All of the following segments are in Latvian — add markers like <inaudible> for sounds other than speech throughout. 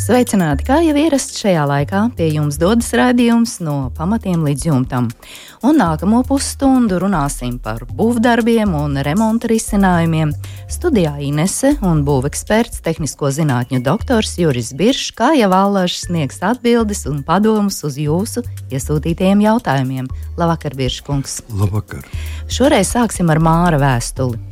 Sveicināti, kā jau ierasts šajā laikā, pie jums dodas raidījums no pamatiem līdz jumtam. Un nākamo pusstundu runāsim par būvdarbiem un remonta risinājumiem. Studijā Inese un būveksperts, tehnisko zinātņu doktors Juris Biršs, kā jau Allažs sniegs atbildes un padomus uz jūsu iesūtītajiem jautājumiem. Labvakar, Birškungs! Labvakar! Šoreiz sāksim ar Māra vēstuli.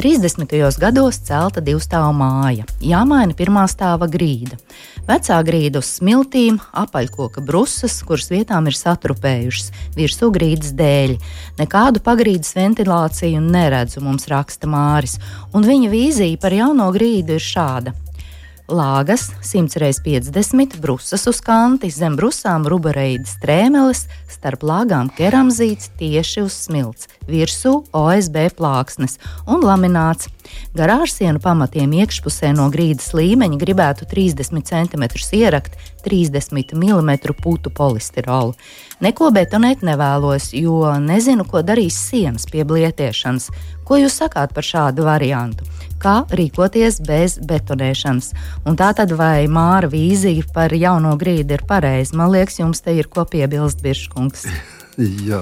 30. gados celta divstāva māja, jāmaina pirmā stāva grīda. Vecā grīda uz smiltīm, apaļkoka brusas, kuras vietām ir satrupējušas, virsū grīdas dēļ. Nekādu pagrīdes ventilāciju neredzu, mums raksta Māris, un viņa vīzija par jauno grīdu ir šāda lāgas 100x50, brusas uz kanti, zem brusām rubareidas trēmeles, starp lāgām keramzīts tieši uz smilts, virsū OSB plāksnes un lamināts. Garāžsienu pamatiem iekšpusē no grīdas līmeņa gribētu 30 cm ierakt 30 mm putu polistirolu. Neko betonēt nevēlos, jo nezinu, ko darīs sienas pie blietiešanas. Ko jūs sakāt par šādu variantu? Kā rīkoties bez betonēšanas? Un tā tad vai māra vīzija par jauno grīdu ir pareiza? Man liekas, jums te ir ko piebilst, Biržkungs. <laughs> Jā,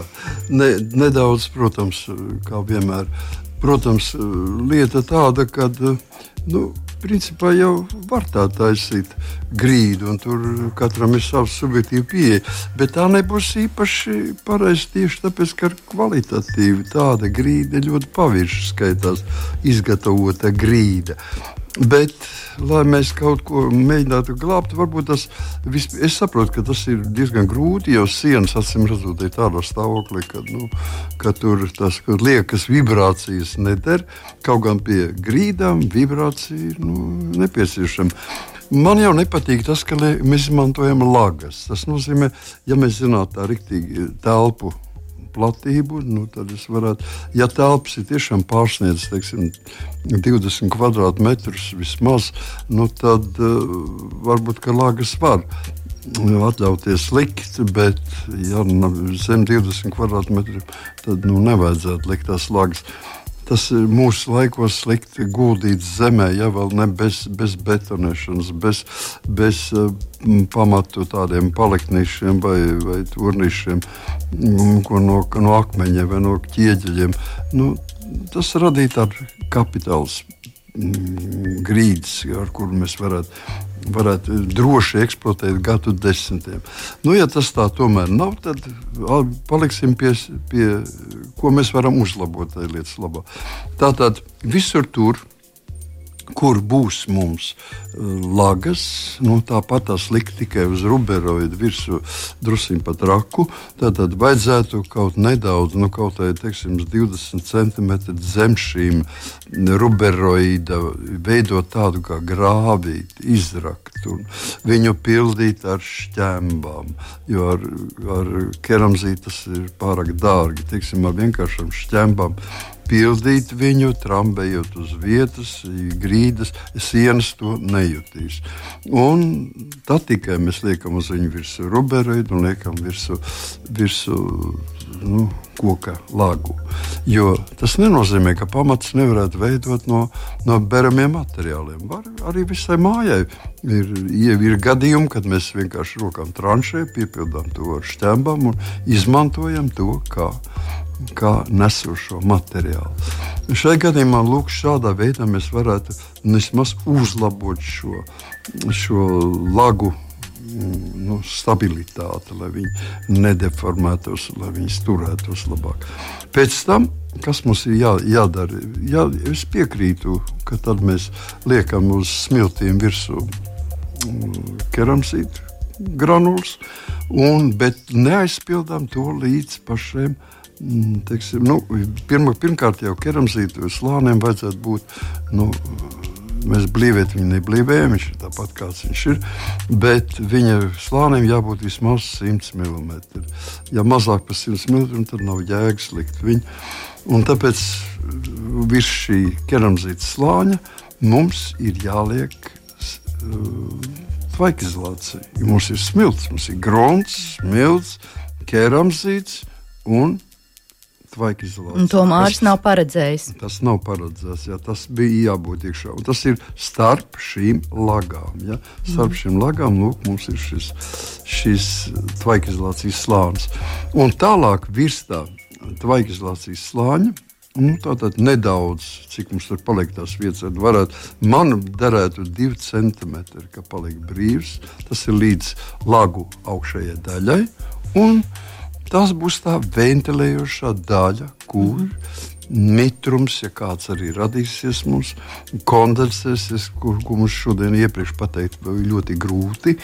ne, nedaudz, protams, kā vienmēr. Protams, lieta tāda, ka nu, principā jau var tā taisīt grīdu, un tur katram ir savs subjektīvs pieeja. Bet tā nebūs īpaši pareizi tieši tāpēc, ka kvalitatīvi tāda grīda ļoti pavirši skaitās izgatavota grīda. Bet, lai mēs kaut ko mēģinātu glābt, varbūt tas visp... es saprotu, ka tas ir diezgan grūti. Jo sienas, acīm redzot, ir tādā stāvoklī, ka, nu, ka tur tas ka liekas vibrācijas neder. Kaut gan pie grīdām vibrācija ir nu, nepieciešama. Man jau nepatīk tas, ka mēs izmantojam lagas. Tas nozīmē, ja mēs zinātu tā rīktīgi telpu platību, nu, tad es varētu, ja telpas ir tiešām pārsniedz teiksim, 20 kvadrātmetrus vismaz, nu, tad uh, varbūt lagas var atļauties likt, bet, ja zem 20 kvadrātmetriem, tad nu, nevajadzētu likt tās lagas. Tas mūsu laikos slikti guldīts zemē, ja vēl ne bez, bez betonēšanas, bez, bez uh, pamatu tādiem paliktnīšiem vai, vai turnīšiem, mm, no, no akmeņiem vai no ķieģeļiem. Nu, tas radītu tādu kapitāls grīdas, ar kuru mēs varētu varētu droši eksploatēt gadu desmitiem. Nu, ja tas tā tomēr nav, tad paliksim pie, pie ko mēs varam uzlabot tajā lietas labā. Tātad visur tur kur būs mums uh, lagas, nu, tāpat tās likt tikai uz ruberoidu virsmu, druskuļi pat raku. Tad vajadzētu kaut nedaudz, nu, kaut kādā teiksim, 20 cm zem šīm ruberoida, veidot tādu kā grāvīti, izrakt un viņu pildīt ar šķembām. Jo ar, ar keramzītu tas ir pārāk dārgi. Teiksim, ar vienkāršām šķembām pildīt viņu, trambējot uz vietas, grīdas, sienas to nejutīs. Un tad tikai mēs liekam uz viņu virsmu ruberoidu un liekam virsmu. virsmu nu, koka lagu. Jo tas nenozīmē, ka pamats nevarētu veidot no, no beramiem materiāliem. Var arī visai mājai ir, ir gadījumi, kad mēs vienkārši rokām tranšē, piepildām to ar šķembām un izmantojam to kā kā nesošo materiālu. Šai gadījumā lūk, šādā veidā mēs varētu vismaz uzlabot šo, šo lagu mm, nu, stabilitāti, lai viņi nedeformētos, lai viņi turētos labāk. Pēc tam, kas mums ir jā, jādara, jā, es piekrītu, ka tad mēs liekam uz smiltīm virsū mm, keramzītu granulas, un, bet neaizpildām to līdz pašiem teiksim, nu, pirma, pirmkārt, jau keramzītu slāniem vajadzētu būt nu, mēs blīvēt viņu neblīvējam, viņš ir tāpat kāds viņš ir, bet viņa slānim jābūt vismaz 100 mm. Ja mazāk par 100 mm, tad nav jēgas likt viņu. Un tāpēc virs šī keramzīta slāņa mums ir jāliek uh, tvaikizolācija. Mums ir smilts, mums ir grunts, smilts, keramzīts un tvaikizolācija. Un to Mārcis nav paredzējis. Tas nav paredzēts, jā, tas bija jābūt iekšā. Un tas ir starp šīm lagām. Ja? Starp mm. šīm lagām lūk, mums ir šis, šis tvaikizolācijas slānis. Un tālāk virs tā tvaikizolācijas slāņa. Nu, Tātad nedaudz, cik mums tur paliek tās vietas, varētu, man derētu divi centimetri, ka paliek brīvs. Tas ir līdz lagu augšējai daļai. Un Tas būs tā ventilējošā daļa, kur mitrums, ja kāds arī radīsies mums, kondensēsies, kur, ko mums šodien iepriekš pateikt, ļoti grūti.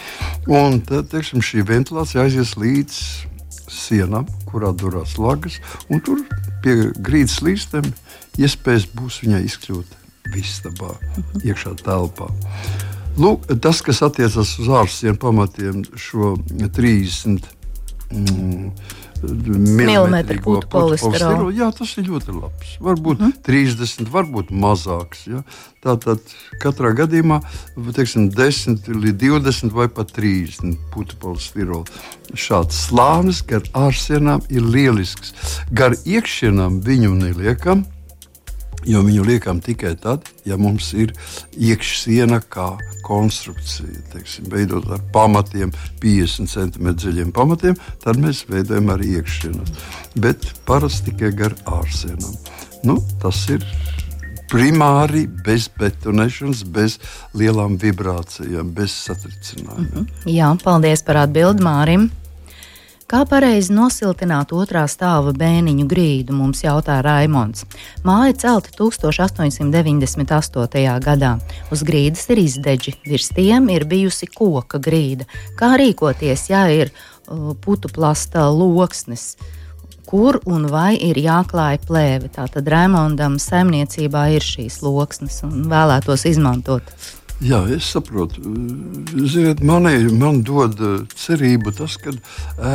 Un tad teiksim, šī ventilācija aizies līdz sienām, kurā durās lagas, un tur pie grīdas līstiem iespējas būs viņai izkļūt vistabā, iekšā telpā. Lūk, tas, kas attiecas uz ārstiem pamatiem, šo 30 mm, milimetru putu polisterolu. Jā, tas ir ļoti labs. Varbūt mm. 30, varbūt mazāks. Ja? Tātad katrā gadījumā teiksim, 10 līdz 20 vai pat 30 putu polisterolu. Šāds slānis gar ārsienām ir lielisks. Gar iekšienām viņu neliekam. Jo viņu liekam tikai tad, ja mums ir iekšsiena kā konstrukcija, teiksim, veidot ar pamatiem, 50 cm dziļiem pamatiem, tad mēs veidojam arī iekšsienas. Bet parasti tikai gar ārsienām. Nu, tas ir primāri bez betonēšanas, bez lielām vibrācijām, bez satricinājumiem. -hmm. Jā, paldies par atbildi Mārim. Kā pareizi nosiltināt otrā stāva bēniņu grīdu, mums jautā Raimons. Māja celta 1898. gadā. Uz grīdas ir izdeģi, virs tiem ir bijusi koka grīda. Kā rīkoties, ja ir uh, putu plasta loksnes? Kur un vai ir jāklāj plēve? Tātad Raimondam saimniecībā ir šīs loksnes un vēlētos izmantot. Jā, es saprotu. Ziniet, manī, man dod eh, cerību tas, ka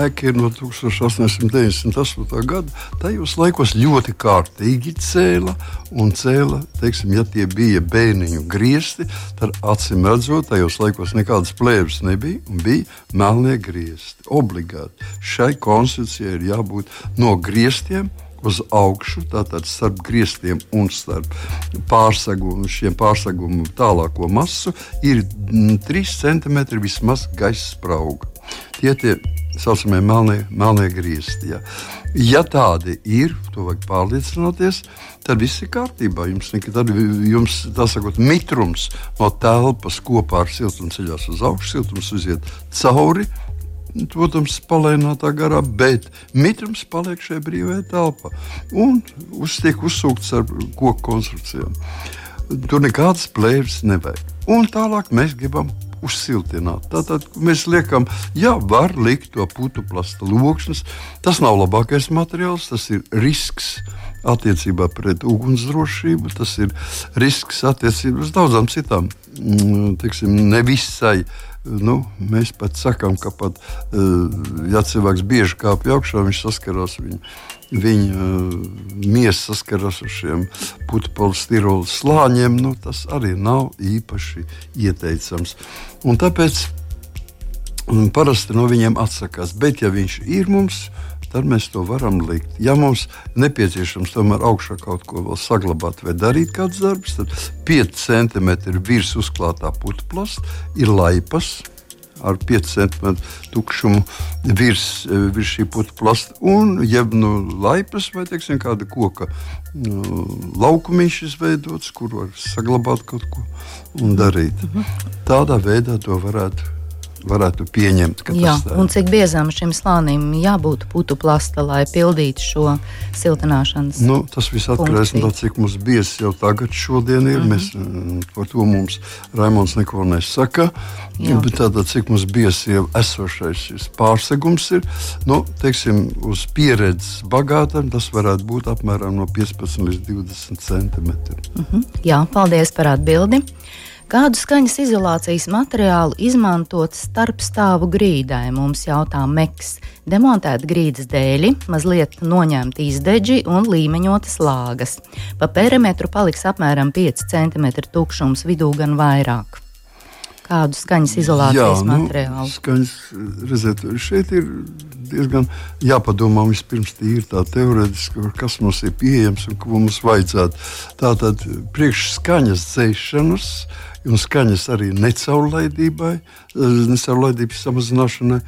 ēka ir no 1898. gada. Tajos laikos ļoti kārtīgi cēla un cēla, teiksim, ja tie bija bērniņu griezti, tad acīm redzot, tajos laikos nekādas plēves nebija un bija melnie griezti. Obligāti šai konstitūcijai ir jābūt no grieztiem uz augšu, tātad starp griestiem un starp pārsegumu, šiem pārsegumu tālāko masu, ir 3 cm vismaz gaisa sprauga. Tie tie saucamie melnie, melnie griezti. Ja. ja tādi ir, to vajag pārliecināties, tad viss ir kārtībā. Jums, tad jums tā sakot, mitrums no telpas kopā ar siltumu ceļās uz augšu, siltums uziet cauri protams, palēnātā garā, bet mitrums paliek šajā brīvajā telpā un uz, tiek uzsūkts ar koku konstrukcijām. Tur nekādas plēves nevajag. Un tālāk mēs gribam uzsiltināt. Tātad mēs liekam, jā, var likt to putu plasta loksnes. Tas nav labākais materiāls, tas ir risks attiecībā pret ugunsdrošību, tas ir risks attiecībā uz daudzām citām, mm, teiksim, nevisai Nu, mēs pat sakām, ka pat, eh, ja cilvēks bieži kāpj augšā, viņš saskarās viņu. Viņa uh, miesa saskaras ar šiem putekļu slāņiem. Nu, tas arī nav īpaši ieteicams. Un tāpēc parasti no viņiem atsakās. Bet, ja viņš ir mums, tad mēs to varam likt. Ja mums nepieciešams tomēr augšā kaut ko vēl saglabāt vai darīt kāds darbs, tad 5 cm virs uzklātā putekļa ir laipas. Ar 5 cm tukšumu virs, virs šī putekļa un jeb nu laipas vai teiksim, kāda koka nu, laukumiņš izveidots, kur var saglabāt kaut ko un darīt. Tādā veidā to varētu varētu pieņemt, Jā, tas un cik biezam šim slānim jābūt putu plasta, lai pildītu šo siltināšanas? Nu, tas viss atkarīgs no tā, cik mums biezs jau tagad šodien ir. Mm -hmm. Mēs, mm, par to mums Raimons neko nesaka. Jā. Bet tātad, cik mums biezs jau esošais šis pārsegums ir, nu, teiksim, uz pieredzes bagātam, tas varētu būt apmēram no 15 līdz 20 centimetriem. Mhm. Jā, paldies par atbildi. Kādu skaņas izolācijas materiālu izmantot starpstāvu grīdai? Mums jautā Meks. Demontēt grīdas dēļi, mazliet noņemt izdeģi un līmeņotas lāgas. Pa perimetru paliks apmēram 5 cm tukšums, vidū gan vairāk. Kādu skaņas izolācijas nu, materiālu? skaņas, redziet, šeit ir diezgan jāpadomā vispirms tīri tā teorētiski, kas mums ir pieejams un ko mums vajadzētu. Tātad priekšskaņas dzēšanas un skaņas arī necaurlaidībai, necaurlaidības samazināšanai.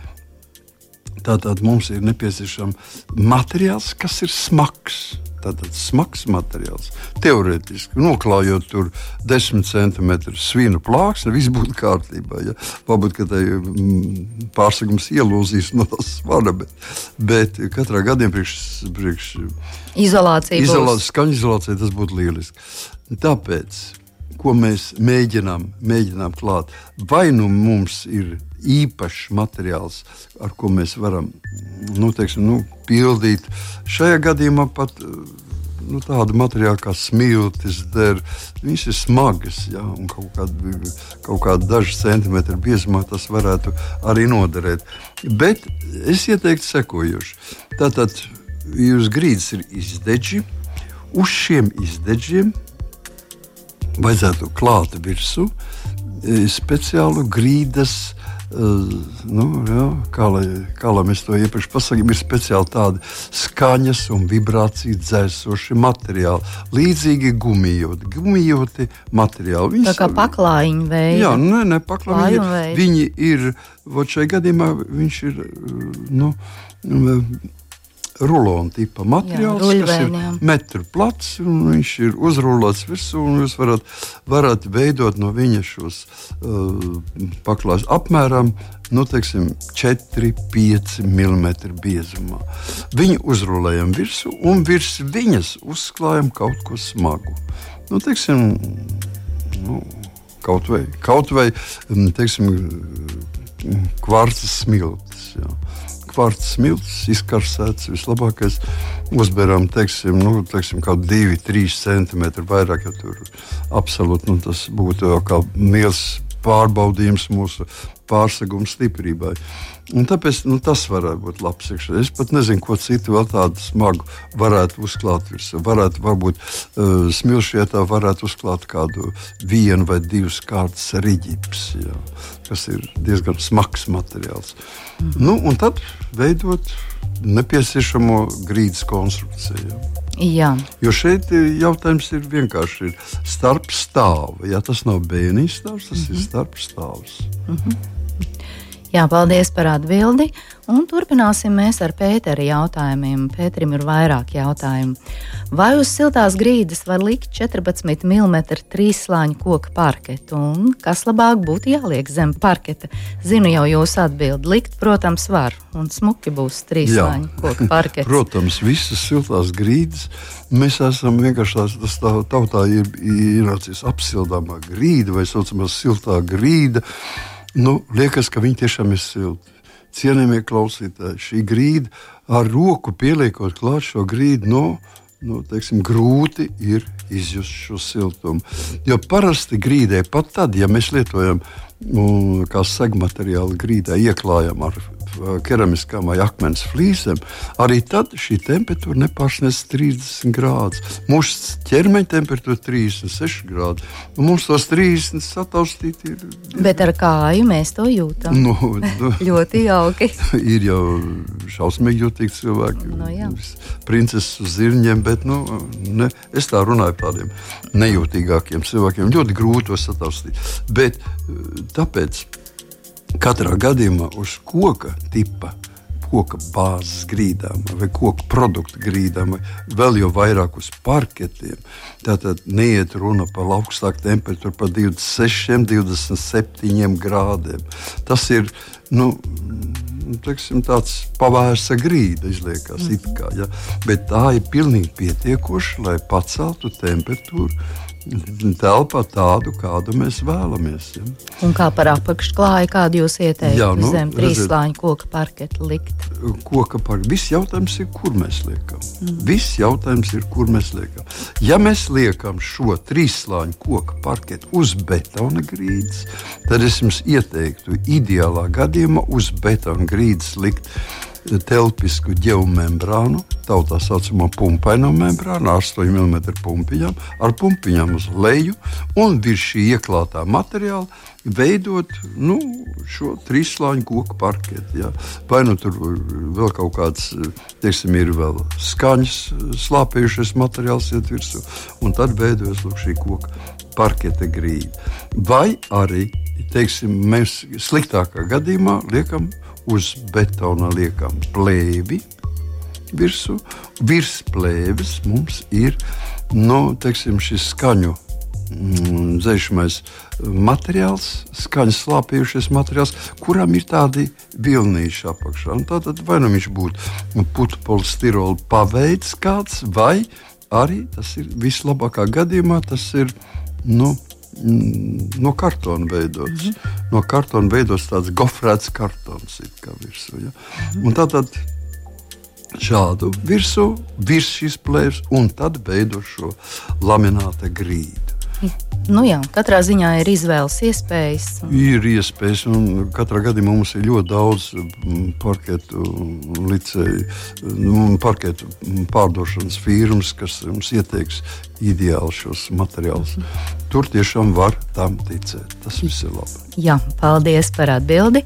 Tātad mums ir nepieciešams materiāls, kas ir smags. Tātad smags materiāls. Teorētiski noklājot tur 10 centimetru svinu plāksni, viss būtu kārtībā. Ja? Varbūt, tai mm, pārsegums ielūzīs no tās svara, bet, bet katrā gadījumā priekš, priekš Izolācija. izolācija, skaņu izolācija tas būtu lieliski. Tāpēc, ko mēs mēģinām, mēģinām klāt, vai nu mums ir īpašs materiāls, ar ko mēs varam nu, teiksim, nu, pildīt. Šajā gadījumā pat nu, tādu materiālu kā smiltis, der, viņas ir smagas, ja, kaut kāda, kaut kāda dažu centimetru biezumā tas varētu arī noderēt. Bet es ieteiktu sekojuši. Tātad jūs grīdas ir izdeģi, uz šiem izdeģiem vajadzētu klāt virsū e, speciālu grīdas. Uh, nu, jā, kā, lai, kā lai mēs to iepriekš pasakām, ir speciāli tādi skaņas un vibrāciju dzēsoši materiāli. Līdzīgi gumijoti, gumijoti materiāli. Tā kā paklājiņa veida. Jā, nē, nē paklājiņi. Klājuma veidi. Viņi ir, vot šajā gadījumā viņš ir, nu, rulona tipa materiāls, Jā, kas ir metru plats, un viņš ir uzrulēts virsū, un jūs varat, varat veidot no viņa šos uh, paklājus apmēram nu, teiksim, 4-5 mm biezumā. Viņu uzrulējam virsū, un virs viņas uzklājam kaut ko smagu. Nu, teiksim, nu, kaut vai, kaut vai mm, teiksim, kvarca smiltis. Jā. Kvarts smilts, izkarsēts, vislabākais. Uzberam, teiksim, nu, teiksim kaut 2-3 cm vairāk, ja tur absolūti nu, tas būtu jau kā liels pārbaudījums mūsu pārseguma stiprībai. Un tāpēc nu, tas varētu būt labs. iekšā. Es pat nezinu, ko citu vēl tādu smagu varētu uzklāt virsū. Varētu, varbūt uh, smilšietā varētu uzklāt kādu vienu vai divas kārtas riģips, jā, kas ir diezgan smags materiāls. Mm. Nu, un tad veidot nepieciešamo grīdas konstrukciju. Jā. Jo šeit ir jautājums ir vienkārši ir starp stāvu. Ja tas nav bērnības stāvs, tas mm -hmm. ir starp stāvs. Jā, paldies par atbildi. Un turpināsim mēs ar Pētera jautājumiem. Pēterim ir vairāk jautājumu. Vai uz siltās grīdas var likt 14 mm trīslāņu koku parketu? Un kas labāk būtu jāliek zem parketa? Zinu jau jūsu atbildi. Likt, protams, var. Un smuki būs trīslāņu koku parkets. <laughs> Protams, visas siltās grīdas. Mēs esam vienkārši tās, tas tā, tautā ir ienācis apsildāmā grīda vai saucamā siltā grīda. Nu, liekas, ka viņi tiešām ir silti. Cienījamie klausītāji, šī grīda ar roku pieliekot klāt šo grīdu, no, nu, teiksim, grūti ir izjust šo siltumu. Jo parasti grīdē, pat tad, ja mēs lietojam nu, kā segmateriālu grīdā, ieklājam ar keramiskām vai akmens flīzēm, arī tad šī temperatūra nepārsniedz 30 grādus. Mūsu ķermeņa temperatūra ir 36 grādi. Un mums tos 30 sataustīt ir. Bet ar kāju mēs to jūtam. Nu, nu, <laughs> Ļoti jauki. <laughs> ir jau šausmīgi jutīgi cilvēki. Nu, jā. Princeses uz zirņiem, bet nu, ne, es tā runāju par tādiem nejūtīgākiem cilvēkiem. Ļoti grūti to sataustīt. Bet eh, tāpēc katrā gadījumā uz koka tipa koka bāzes grīdām, vai koku produktu grīdām, vai vēl jau vairāk uz parketiem. Tātad neiet runa par augstāku temperatūru, par 26, 27 grādiem. Tas ir nu, teiksim, tāds pavērsa grīda, izliekas, mm. kā, ja? bet tā ir pilnīgi pietiekoša, lai paceltu temperatūru telpā tādu, kādu mēs vēlamies. Ja. Un kā par apakšklāju, kādu jūs ieteiktu Jā, nu, zem trīslāņa koka parketa likt? Koka parketa. Viss jautājums ir, kur mēs liekam. Mm. Viss jautājums ir, kur mēs liekam. Ja mēs liekam šo trīslāņa koka parketu uz betona grīdas, tad es jums ieteiktu ideālā gadījumā uz betona grīdas likt telpisku geomembrānu, tā saucamo pumpaino membrānu, 8 mm pumpiņām, ar pumpiņām uz leju un virs šī ieklātā materiāla veidot nu, šo trīslāņu koku parketu. Ja. Vai nu tur vēl kaut kāds, teiksim, ir vēl skaņas, slāpējušais materiāls iet virsū, un tad veidojas lūk, šī koka parketa grīda. Vai arī, teiksim, mēs sliktākā gadījumā liekam uz betona liekam plēvi virsū. Virs plēves mums ir nu, teiksim, šis skaņu mm, dzēšamais materiāls, skaņas slāpējušies materiāls, kuram ir tādi vilnīši apakšā. Un tātad vai nu viņš būtu putu polistirola paveids kāds, vai arī tas ir vislabākā gadījumā tas ir. Nu, Mm, no kartona veidots. Mm -hmm. No kartona veidots tāds gofrēts kartons virsū. Ja? Mm -hmm. Tātad šādu virsū, virs šīs plēves, un tad veido šo lamināta grīdu. Nu jā, katrā ziņā ir izvēles iespējas. Un... Ir iespējas, un katrā gadījumā mums ir ļoti daudz mm, parketu licēju, nu, parketu pārdošanas firmas, kas mums ieteiks ideāli šos materiālus. Tur tiešām var tam ticēt. Tas viss ir labi. Jā, paldies par atbildi.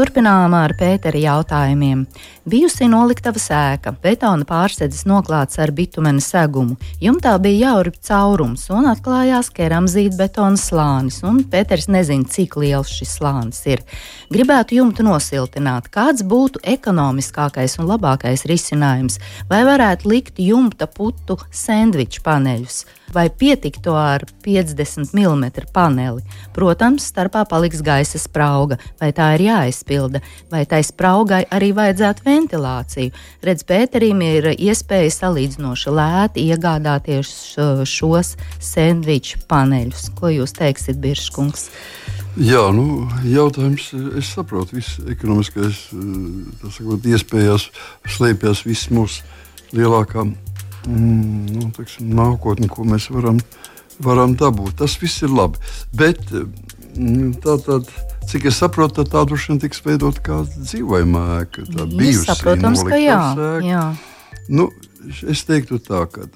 Turpinām ar Pētera jautājumiem. Bijusi noliktava sēka, betona pārsēdzis noklāts ar bitumena segumu. Jumtā bija jāurp caurums un atklājās keramzīta betona slānis, un Pēters nezina, cik liels šis slānis ir. Gribētu jumtu nosiltināt, kāds būtu ekonomiskākais un labākais risinājums, vai varētu likt jumta putu sandviču paneļus vai pietiktu ar 50 mm paneli. Protams, starpā paliks gaisa sprauga, vai tā ir jāizpilda, vai tai spraugai arī vajadzētu ventilāciju. Redz, Pēterim ir iespēja salīdzinoši lēti iegādāties šos sandviču paneļus. Ko jūs teiksiet, Birškungs? Jā, nu, jautājums, es saprotu, viss ekonomiskais sakot, iespējas slēpjas viss mūsu lielākā mm, nu, teiksim, nākotni, ko mēs varam, varam dabūt. Tas viss ir labi. Bet mm, tā tad. Cik es saprotu, tā droši vien tiks veidot kā dzīvojamā ēka. Tā bijusi. Protams, ka jā. jā. Nu, es teiktu tā, ka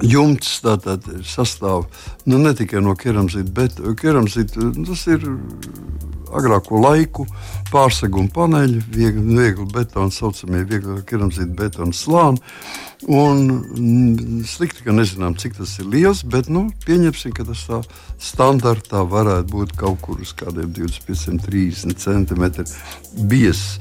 jumts tātad sastāv nu, ne tikai no keramzīta, bet keramzīta tas ir agrāko laiku pārseguma paneļi, viegli, viegli betona, saucamie viegli keramzīta betona slāni. Un mm, slikti, ka nezinām, cik tas ir liels, bet nu, pieņemsim, ka tas tā standartā varētu būt kaut kur uz kādiem 25, 30 centimetriem biezs.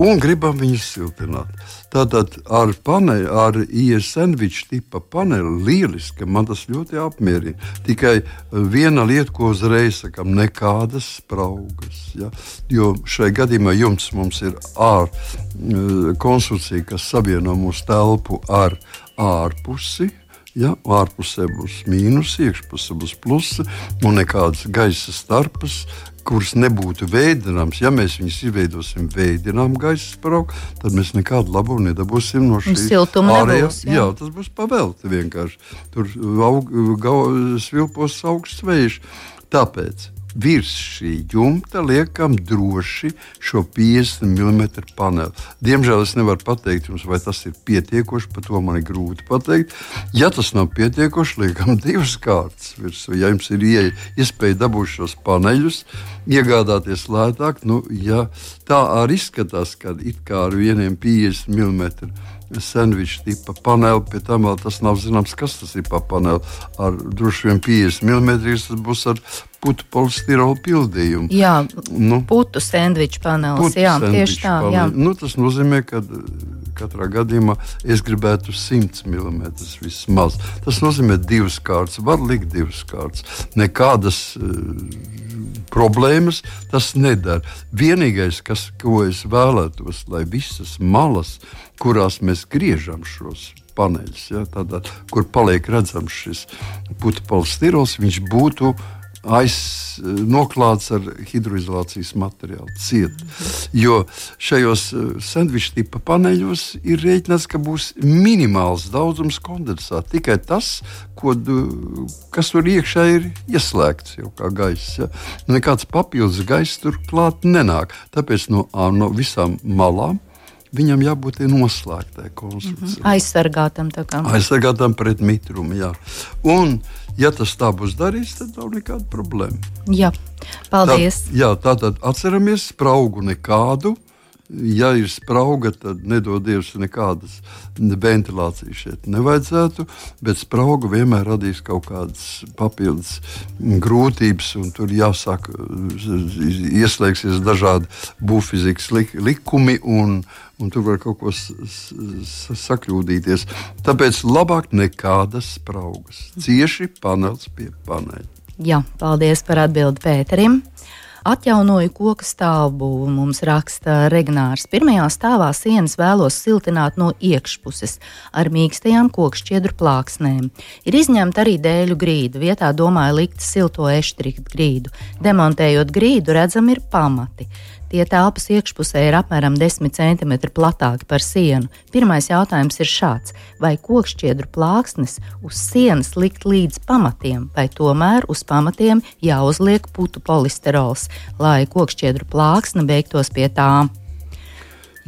Un gribam viņus siltināt. Tātad ar paneļu, ar IS sandviču tipa paneļu lieliski, man tas ļoti apmierina. Tikai viena lieta, ko uzreiz sakām, nekādas spraugas. Ja? Jo šai gadījumā jums ir ārā konstrukcija, kas savieno mūsu telpu ar ārpusi. Ja, ārpusē būs mīnus, iekšpusē būs plusi un nekādas gaisa starpas, kuras nebūtu veidojams. Ja mēs viņus izveidosim veidojam gaisa spraugu, tad mēs nekādu labumu nedabūsim no šīs ārējās. Jā. jā, tas būs pavelti vienkārši. Tur aug, gau, svilpos augsts vējš. Tāpēc virs šī jumta liekam droši šo 50 mm paneli. Diemžēl es nevaru pateikt jums, vai tas ir pietiekoši, par to man ir grūti pateikt. Ja tas nav pietiekoši, liekam <laughs> divas kārtas virsū. Ja jums ir iespēja dabūt šos paneļus, iegādāties lētāk, nu, ja tā arī izskatās, kad it kā ar vieniem 50 mm sandviča tipa paneli. Pie tam vēl tas nav zināms, kas tas ir pa paneli. Ar droši vien 50 mm tas būs ar putu polistirola pildījumu. Jā, nu, putu sandviča panelis. Jā, tieši tā. Jā. Nu, tas nozīmē, ka katrā gadījumā es gribētu 100 mm vismaz. Tas nozīmē divas kārtas. Var likt divas kārtas. Nekādas uh, problēmas tas nedara. Vienīgais, kas, ko es vēlētos, lai visas malas, kurās mēs griežam šos paneļus, ja, tādā, kur paliek redzams šis putekļs viņš būtu aiz, noklāts ar hidroizolācijas materiālu, ciet. Jo šajos eh, sandviča tipa paneļos ir rēķināts, ka būs minimāls daudzums kondensāta. Tikai tas, ko, kas tur iekšā ir ieslēgts jau kā gaiss. Ja? Nekāds papildus gaiss tur klāt nenāk. Tāpēc no, no visām malām viņam jābūt noslēgtai konstrukcijai. Mm -hmm. Aizsargātam, Aizsargātam pret mitrumu. Jā. Un, ja tas tā būs darīts, tad nav nekāda problēma. Jā, paldies. Tā, jā, tātad atceramies spraugu nekādu ja ir sprauga, tad nedodies nekādas ventilācijas šeit nevajadzētu, bet sprauga vienmēr radīs kaut kādas papildus grūtības, un tur jāsāk ieslēgsies dažādi būvfizikas likumi. Un, Un tur var kaut ko sakļūdīties. Tāpēc labāk nekādas spraugas. Cieši panels pie paneļa. Jā, paldies par atbildi Pēterim. Atjaunoju koku stāvbūvu, mums raksta Regnārs. Pirmajā stāvā sienas vēlos siltināt no iekšpuses ar mīkstajām kokšķiedru plāksnēm. Ir izņemta arī dēļu grīda, vietā domāju likt silto eštriktu grīdu. Demontējot grīdu, redzam, ir pamati. Tie telpas iekšpusē ir apmēram 10 cm platāki par sienu. Pirmais jautājums ir šāds: vai kokšķiedru plāksnes uz sienas likt līdz pamatiem, vai tomēr uz pamatiem jāuzliek putu polisterols, lai kokšķiedru plāksne beigtos pie tām?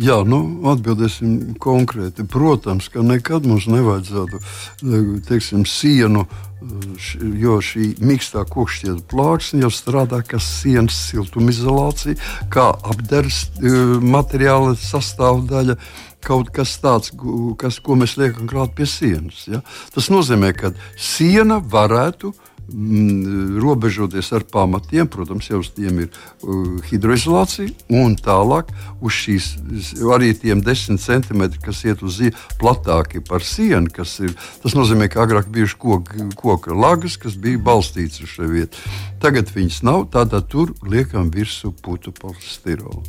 Jā, nu, atbildēsim konkrēti. Protams, ka nekad mums nevajadzētu teiksim, sienu jo šī mīkstā kokšķiedra plāksne jau strādā kā sienas siltumizolācija, kā apdars e, materiāla sastāvdaļa. Kaut kas tāds, kas, ko mēs liekam klāt pie sienas. Ja? Tas nozīmē, ka siena varētu robežoties ar pamatiem, protams, jau uz tiem ir uh, hidroizolācija, un tālāk uz šīs arī tiem desmit centimetri, kas iet uz platāki par sienu, ir. Tas nozīmē, ka agrāk bija koka, koka lagas, kas bija balstīts uz šo vietu. Tagad viņas nav, tātad tur liekam virsū putu polistirolu.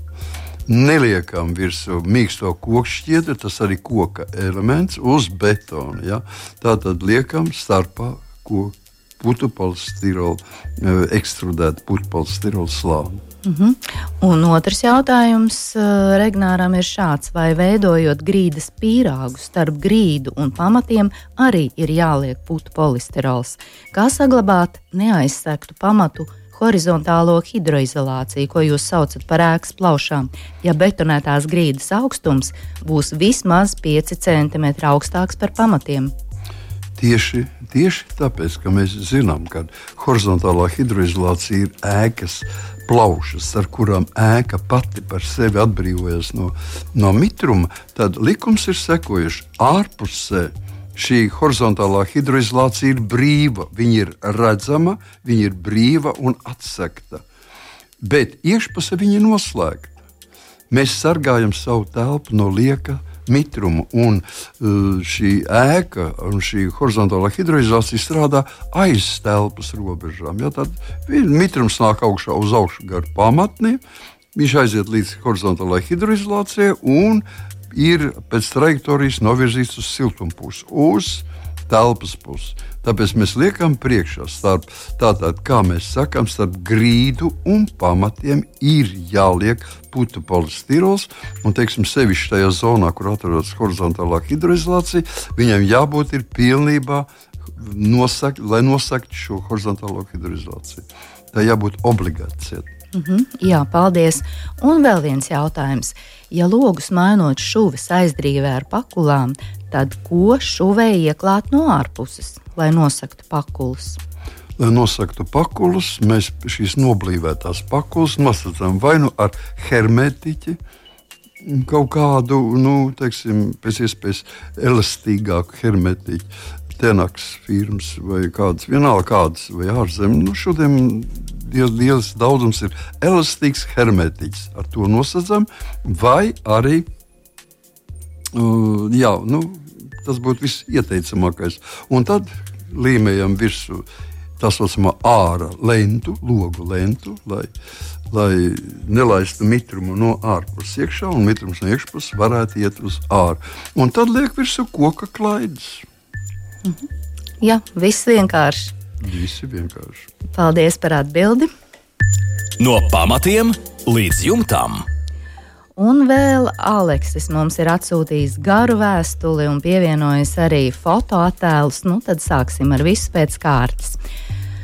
Neliekam virsū mīksto koku šķiedru, tas arī koka elements uz betona. Ja? Tātad liekam starpā koku putekļu ekstrudētu putekļu slāni. Uh -huh. Un otrs jautājums uh, Regnāram ir šāds: vai veidojot grīdas pīrāgu starp grīdu un pamatiem, arī ir jāliek putu polisterols? Kā saglabāt neaizsektu pamatu horizontālo hidroizolāciju, ko jūs saucat par ēkas plaušām, ja betonētās grīdas augstums būs vismaz 5 cm augstāks par pamatiem? Tieši, tieši tāpēc, ka mēs zinām, ka horizontālā hidroizolācija ir ēkas plaušas, ar kurām ēka pati par sevi atbrīvojas no, no mitruma, tad likums ir sekojuši ārpusē. Šī horizontālā hidroizolācija ir brīva, viņa ir redzama, viņa ir brīva un atsekta. Bet iekšpusē viņa ir noslēgta. Mēs sargājam savu telpu no lieka mitrumu. Un uh, šī ēka un šī horizontālā hidroizolācija strādā aiz telpas robežām. Ja, tad mitrums nāk augšā uz augšu gar pamatni, viņš aiziet līdz horizontālajai hidroizolācijai un ir pēc trajektorijas novirzīts uz siltumpusi. Uz telpas pusi. Tāpēc mēs liekam priekšā starp, tātad, kā mēs sakām, starp grīdu un pamatiem ir jāliek putu polistirols. Un, teiksim, sevišķi tajā zonā, kur atrodas horizontālā hidroizolācija, viņam jābūt pilnībā nosakt, lai nosaktu šo horizontālo hidroizolāciju. tā jābūt obligāti ciet. Mm -hmm, jā, paldies. Un vēl viens jautājums. Ja logus mainot šuvis aizdrīvē ar pakulām, tad ko šuvei ieklāt no ārpuses, lai nosaktu pakulus? Lai nosaktu pakulus, mēs šīs noblīvētās pakulas nosacām vai nu ar hermetiķi, kaut kādu, nu, teiksim, pēc iespējas elastīgāku hermetiķu, tenaks firmas vai kādas, vienalga kādas, vai ārzemēs. Nu, šodien liels daudzums ir elastīgs hermetiķis. Ar to nosacām, vai arī uh, jā, nu, tas būtu viss ieteicamākais. Un tad līmējam virsū tā saucamā ārā lentu, logu lentu, lai, lai nelaistu mitrumu no ārpuses iekšā, un mitrums no iekšpuses varētu iet uz ārā. Un tad liek virsū koka klaidas. Mhm. Jā, viss vienkārši. Visi vienkārši. Paldies par atbildi. No pamatiem līdz jumtam. Un vēl Aleksis mums ir atsūtījis garu vēstuli un pievienojis arī fotoattēlus. Nu, tad sāksim ar visu pēc kārtas.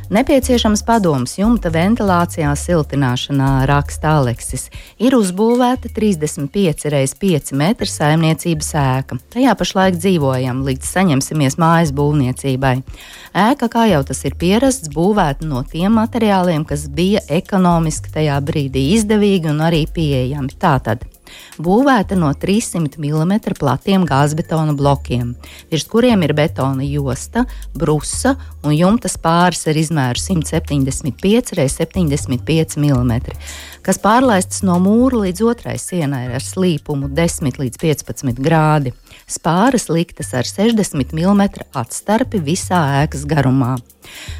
Nepieciešams padoms jumta ventilācijā, siltināšanā, raksta Aleksis. Ir uzbūvēta 35 x 5 metru saimniecības ēka. Tajā pašlaik dzīvojam, līdz saņemsimies mājas būvniecībai. Ēka, kā jau tas ir pierasts, būvēta no tiem materiāliem, kas bija ekonomiski tajā brīdī izdevīgi un arī pieejami. Tātad būvēta no 300 mm platiem gāzbetona blokiem, virs kuriem ir betona josta, brusa un jumta spāris ar izmēru 175 x 75 mm, kas pārlaistas no mūra līdz otrai sienai ar slīpumu 10 līdz 15 grādi. Spāras liktas ar 60 mm atstarpi visā ēkas garumā.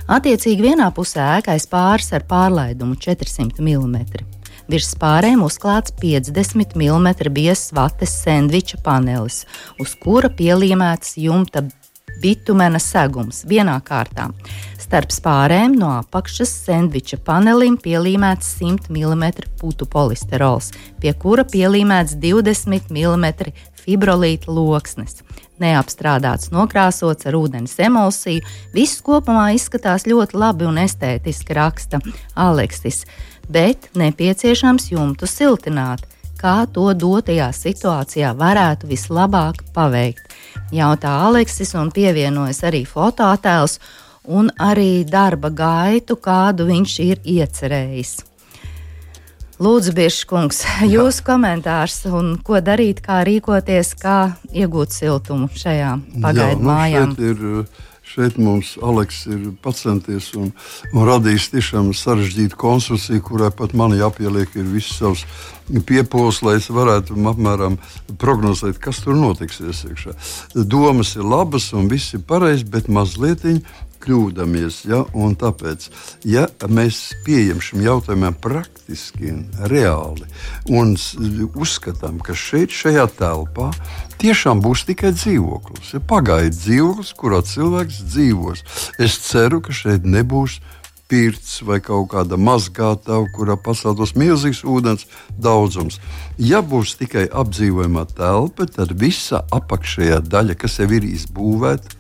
Attiecīgi vienā pusē ēkai spāris ar pārlaidumu 400 mm. Virs spārēm uzklāts 50 mm biezs vates sandviča panelis, uz kura pielīmēts jumta bitumena segums vienā kārtā. Starp spārēm no apakšas sandviča panelim pielīmēts 100 mm putu polisterols, pie kura pielīmēts 20 mm fibrolīta loksnes. Neapstrādāts, nokrāsots ar ūdens emulsiju, viss kopumā izskatās ļoti labi un estētiski, raksta Aleksis bet nepieciešams jumtu siltināt. Kā to dotajā situācijā varētu vislabāk paveikt? Jautā Aleksis un pievienojas arī fotoattēls un arī darba gaitu, kādu viņš ir iecerējis. Lūdzu, Biržkungs, jūsu komentārs un ko darīt, kā rīkoties, kā iegūt siltumu šajā pagaidu nu, mājā? Šeit mums Aleks ir pacenties un, un radījis tiešām sarežģītu konstrukciju, kurai pat man jāpieliek viss savs piepūles, lai es varētu apmēram prognozēt, kas tur notiksies. Iekšā. Domas ir labas un viss ir pareizi, bet mazliet kļūdāmies. Ja? Un tāpēc, ja mēs pieejam šim jautājumam praktiski reāli un uzskatām, ka šeit, šajā telpā, tiešām būs tikai dzīvoklis, ja pagaidu dzīvoklis, kurā cilvēks dzīvos, es ceru, ka šeit nebūs pirts vai kaut kāda mazgātava, kurā pasaules milzīgs ūdens daudzums. Ja būs tikai apdzīvojamā telpa, tad visa apakšējā daļa, kas jau ir izbūvēta,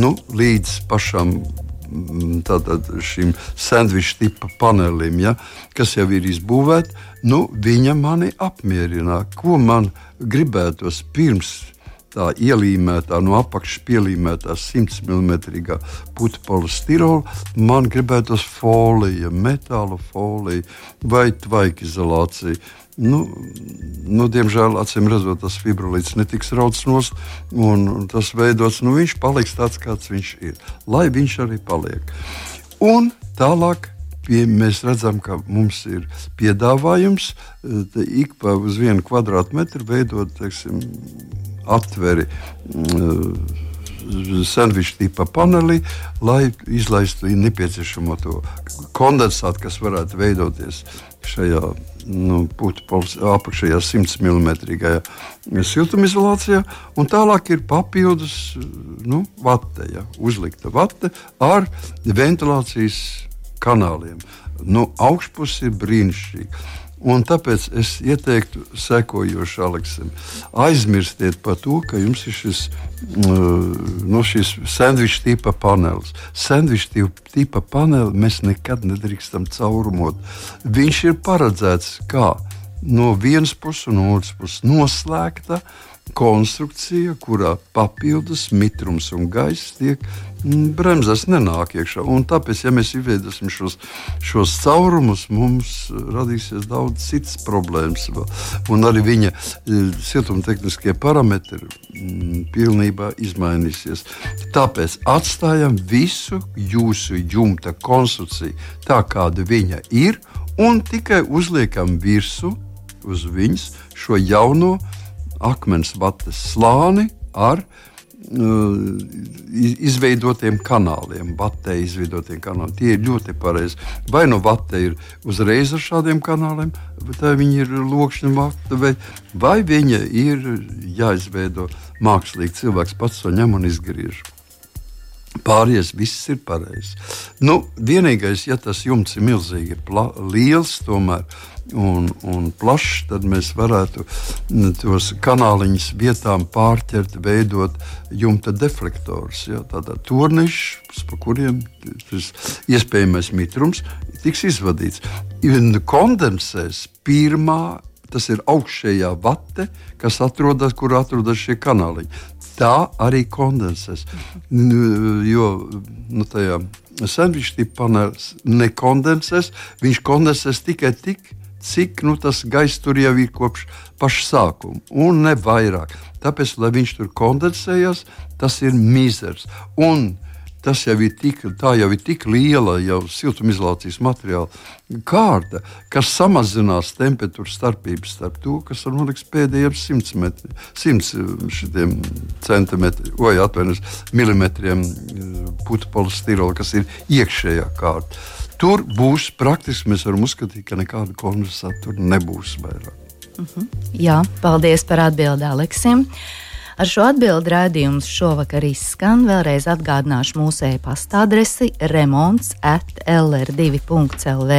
nu, līdz pašam mm, tātad, šim sandviča tipa panelim, ja, kas jau ir izbūvēts, nu, viņa mani apmierina. Ko man gribētos pirms tā ielīmētā, no apakšas pielīmētā 100 mm putekļa polistirola, man gribētos folija, metāla folija vai tvaika izolācija. Nu, nu, diemžēl, acīm redzot, tas fibrolīts netiks rauts un, un tas veidots, nu, viņš paliks tāds, kāds viņš ir. Lai viņš arī paliek. Un tālāk pie, mēs redzam, ka mums ir piedāvājums ik pa uz vienu kvadrātmetru veidot teiksim, atveri. Uh, sandviča tipa paneli, lai izlaistu nepieciešamo to kondensātu, kas varētu veidoties šajā nu, apakšējā 100 mm siltumizolācijā, tālāk ir papildus nu, vate, ja, uzlikta vate ar ventilācijas kanāliem. Nu, augšpus ir brīnišķīgi. Un tāpēc es ieteiktu sekojošu Aleksam. Aizmirstiet par to, ka jums ir šis, uh, no šis sandviča tipa panelis. Sandviča tipa paneli mēs nekad nedrīkstam caurumot. Viņš ir paredzēts kā no vienas puses un otras puses noslēgta konstrukcija, kurā papildus mitrums un gaiss tiek mm, bremzēs, nenāk iekšā. Un tāpēc, ja mēs izveidosim šos, šos caurumus, mums radīsies daudz citas problēmas. Un arī viņa siltumtehniskie parametri mm, pilnībā izmainīsies. Tāpēc atstājam visu jūsu jumta konstrukciju tā, kāda viņa ir, un tikai uzliekam virsmu uz viņas šo jauno akmens vatas slāni ar uh, izveidotiem kanāliem, vatē izveidotiem kanāliem. Tie ir ļoti pareizi. Vai nu vatē ir uzreiz ar šādiem kanāliem, vai viņi ir lokšņa vata, vai, vai viņa ir jāizveido mākslīgi. Cilvēks pats to ņem un izgriež. Pārējais viss ir pareizi. Nu, vienīgais, ja tas jumts ir milzīgi liels, tomēr un, un plašs, tad mēs varētu tos kanāliņus vietām pārķert, veidot jumta deflektorus. Ja, tādā turnīšs, pa kuriem tas iespējamais mitrums tiks izvadīts. Kondensēs pirmā. Tas ir augšējā vate, kas atrodas, kur atrodas šie kanāliņi. Tā arī kondensēs. Jo nu, tajā sandviča tipa panelis nekondensēs. Viņš kondensēs tikai tik, cik nu, tas gaiss tur jau ir kopš paša sākuma, un ne vairāk. Tāpēc, lai viņš tur kondensējas, tas ir mizers. Un tas jau ir tik, jau ir tik liela jau siltumizolācijas materiāla kārta, kas samazinās temperatūras starpības starp to, kas man liekas pēdējiem 100, metri, 100 centimetriem, vai atvainojos, milimetriem eh, putu polistirola, kas ir iekšējā kārta. Tur būs praktiski, mēs varam uzskatīt, ka nekāda konversācija tur nebūs vairāk. Uh mhm. -huh. Jā, paldies par atbildi Aleksim. Ar šo atbildi rādījums šovakar izskan. Vēlreiz atgādināšu mūsu e-pasta adresi remonds at lr2.lv.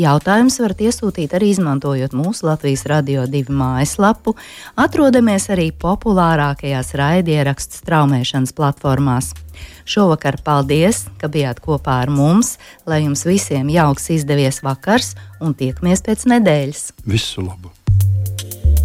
Jautājums varat iesūtīt arī izmantojot mūsu Latvijas Radio 2 mājaslapu. Atrodamies arī populārākajās raidierakstu straumēšanas platformās. Šovakar paldies, ka bijāt kopā ar mums, lai jums visiem jauks izdevies vakars un tiekamies pēc nedēļas. Visu labu!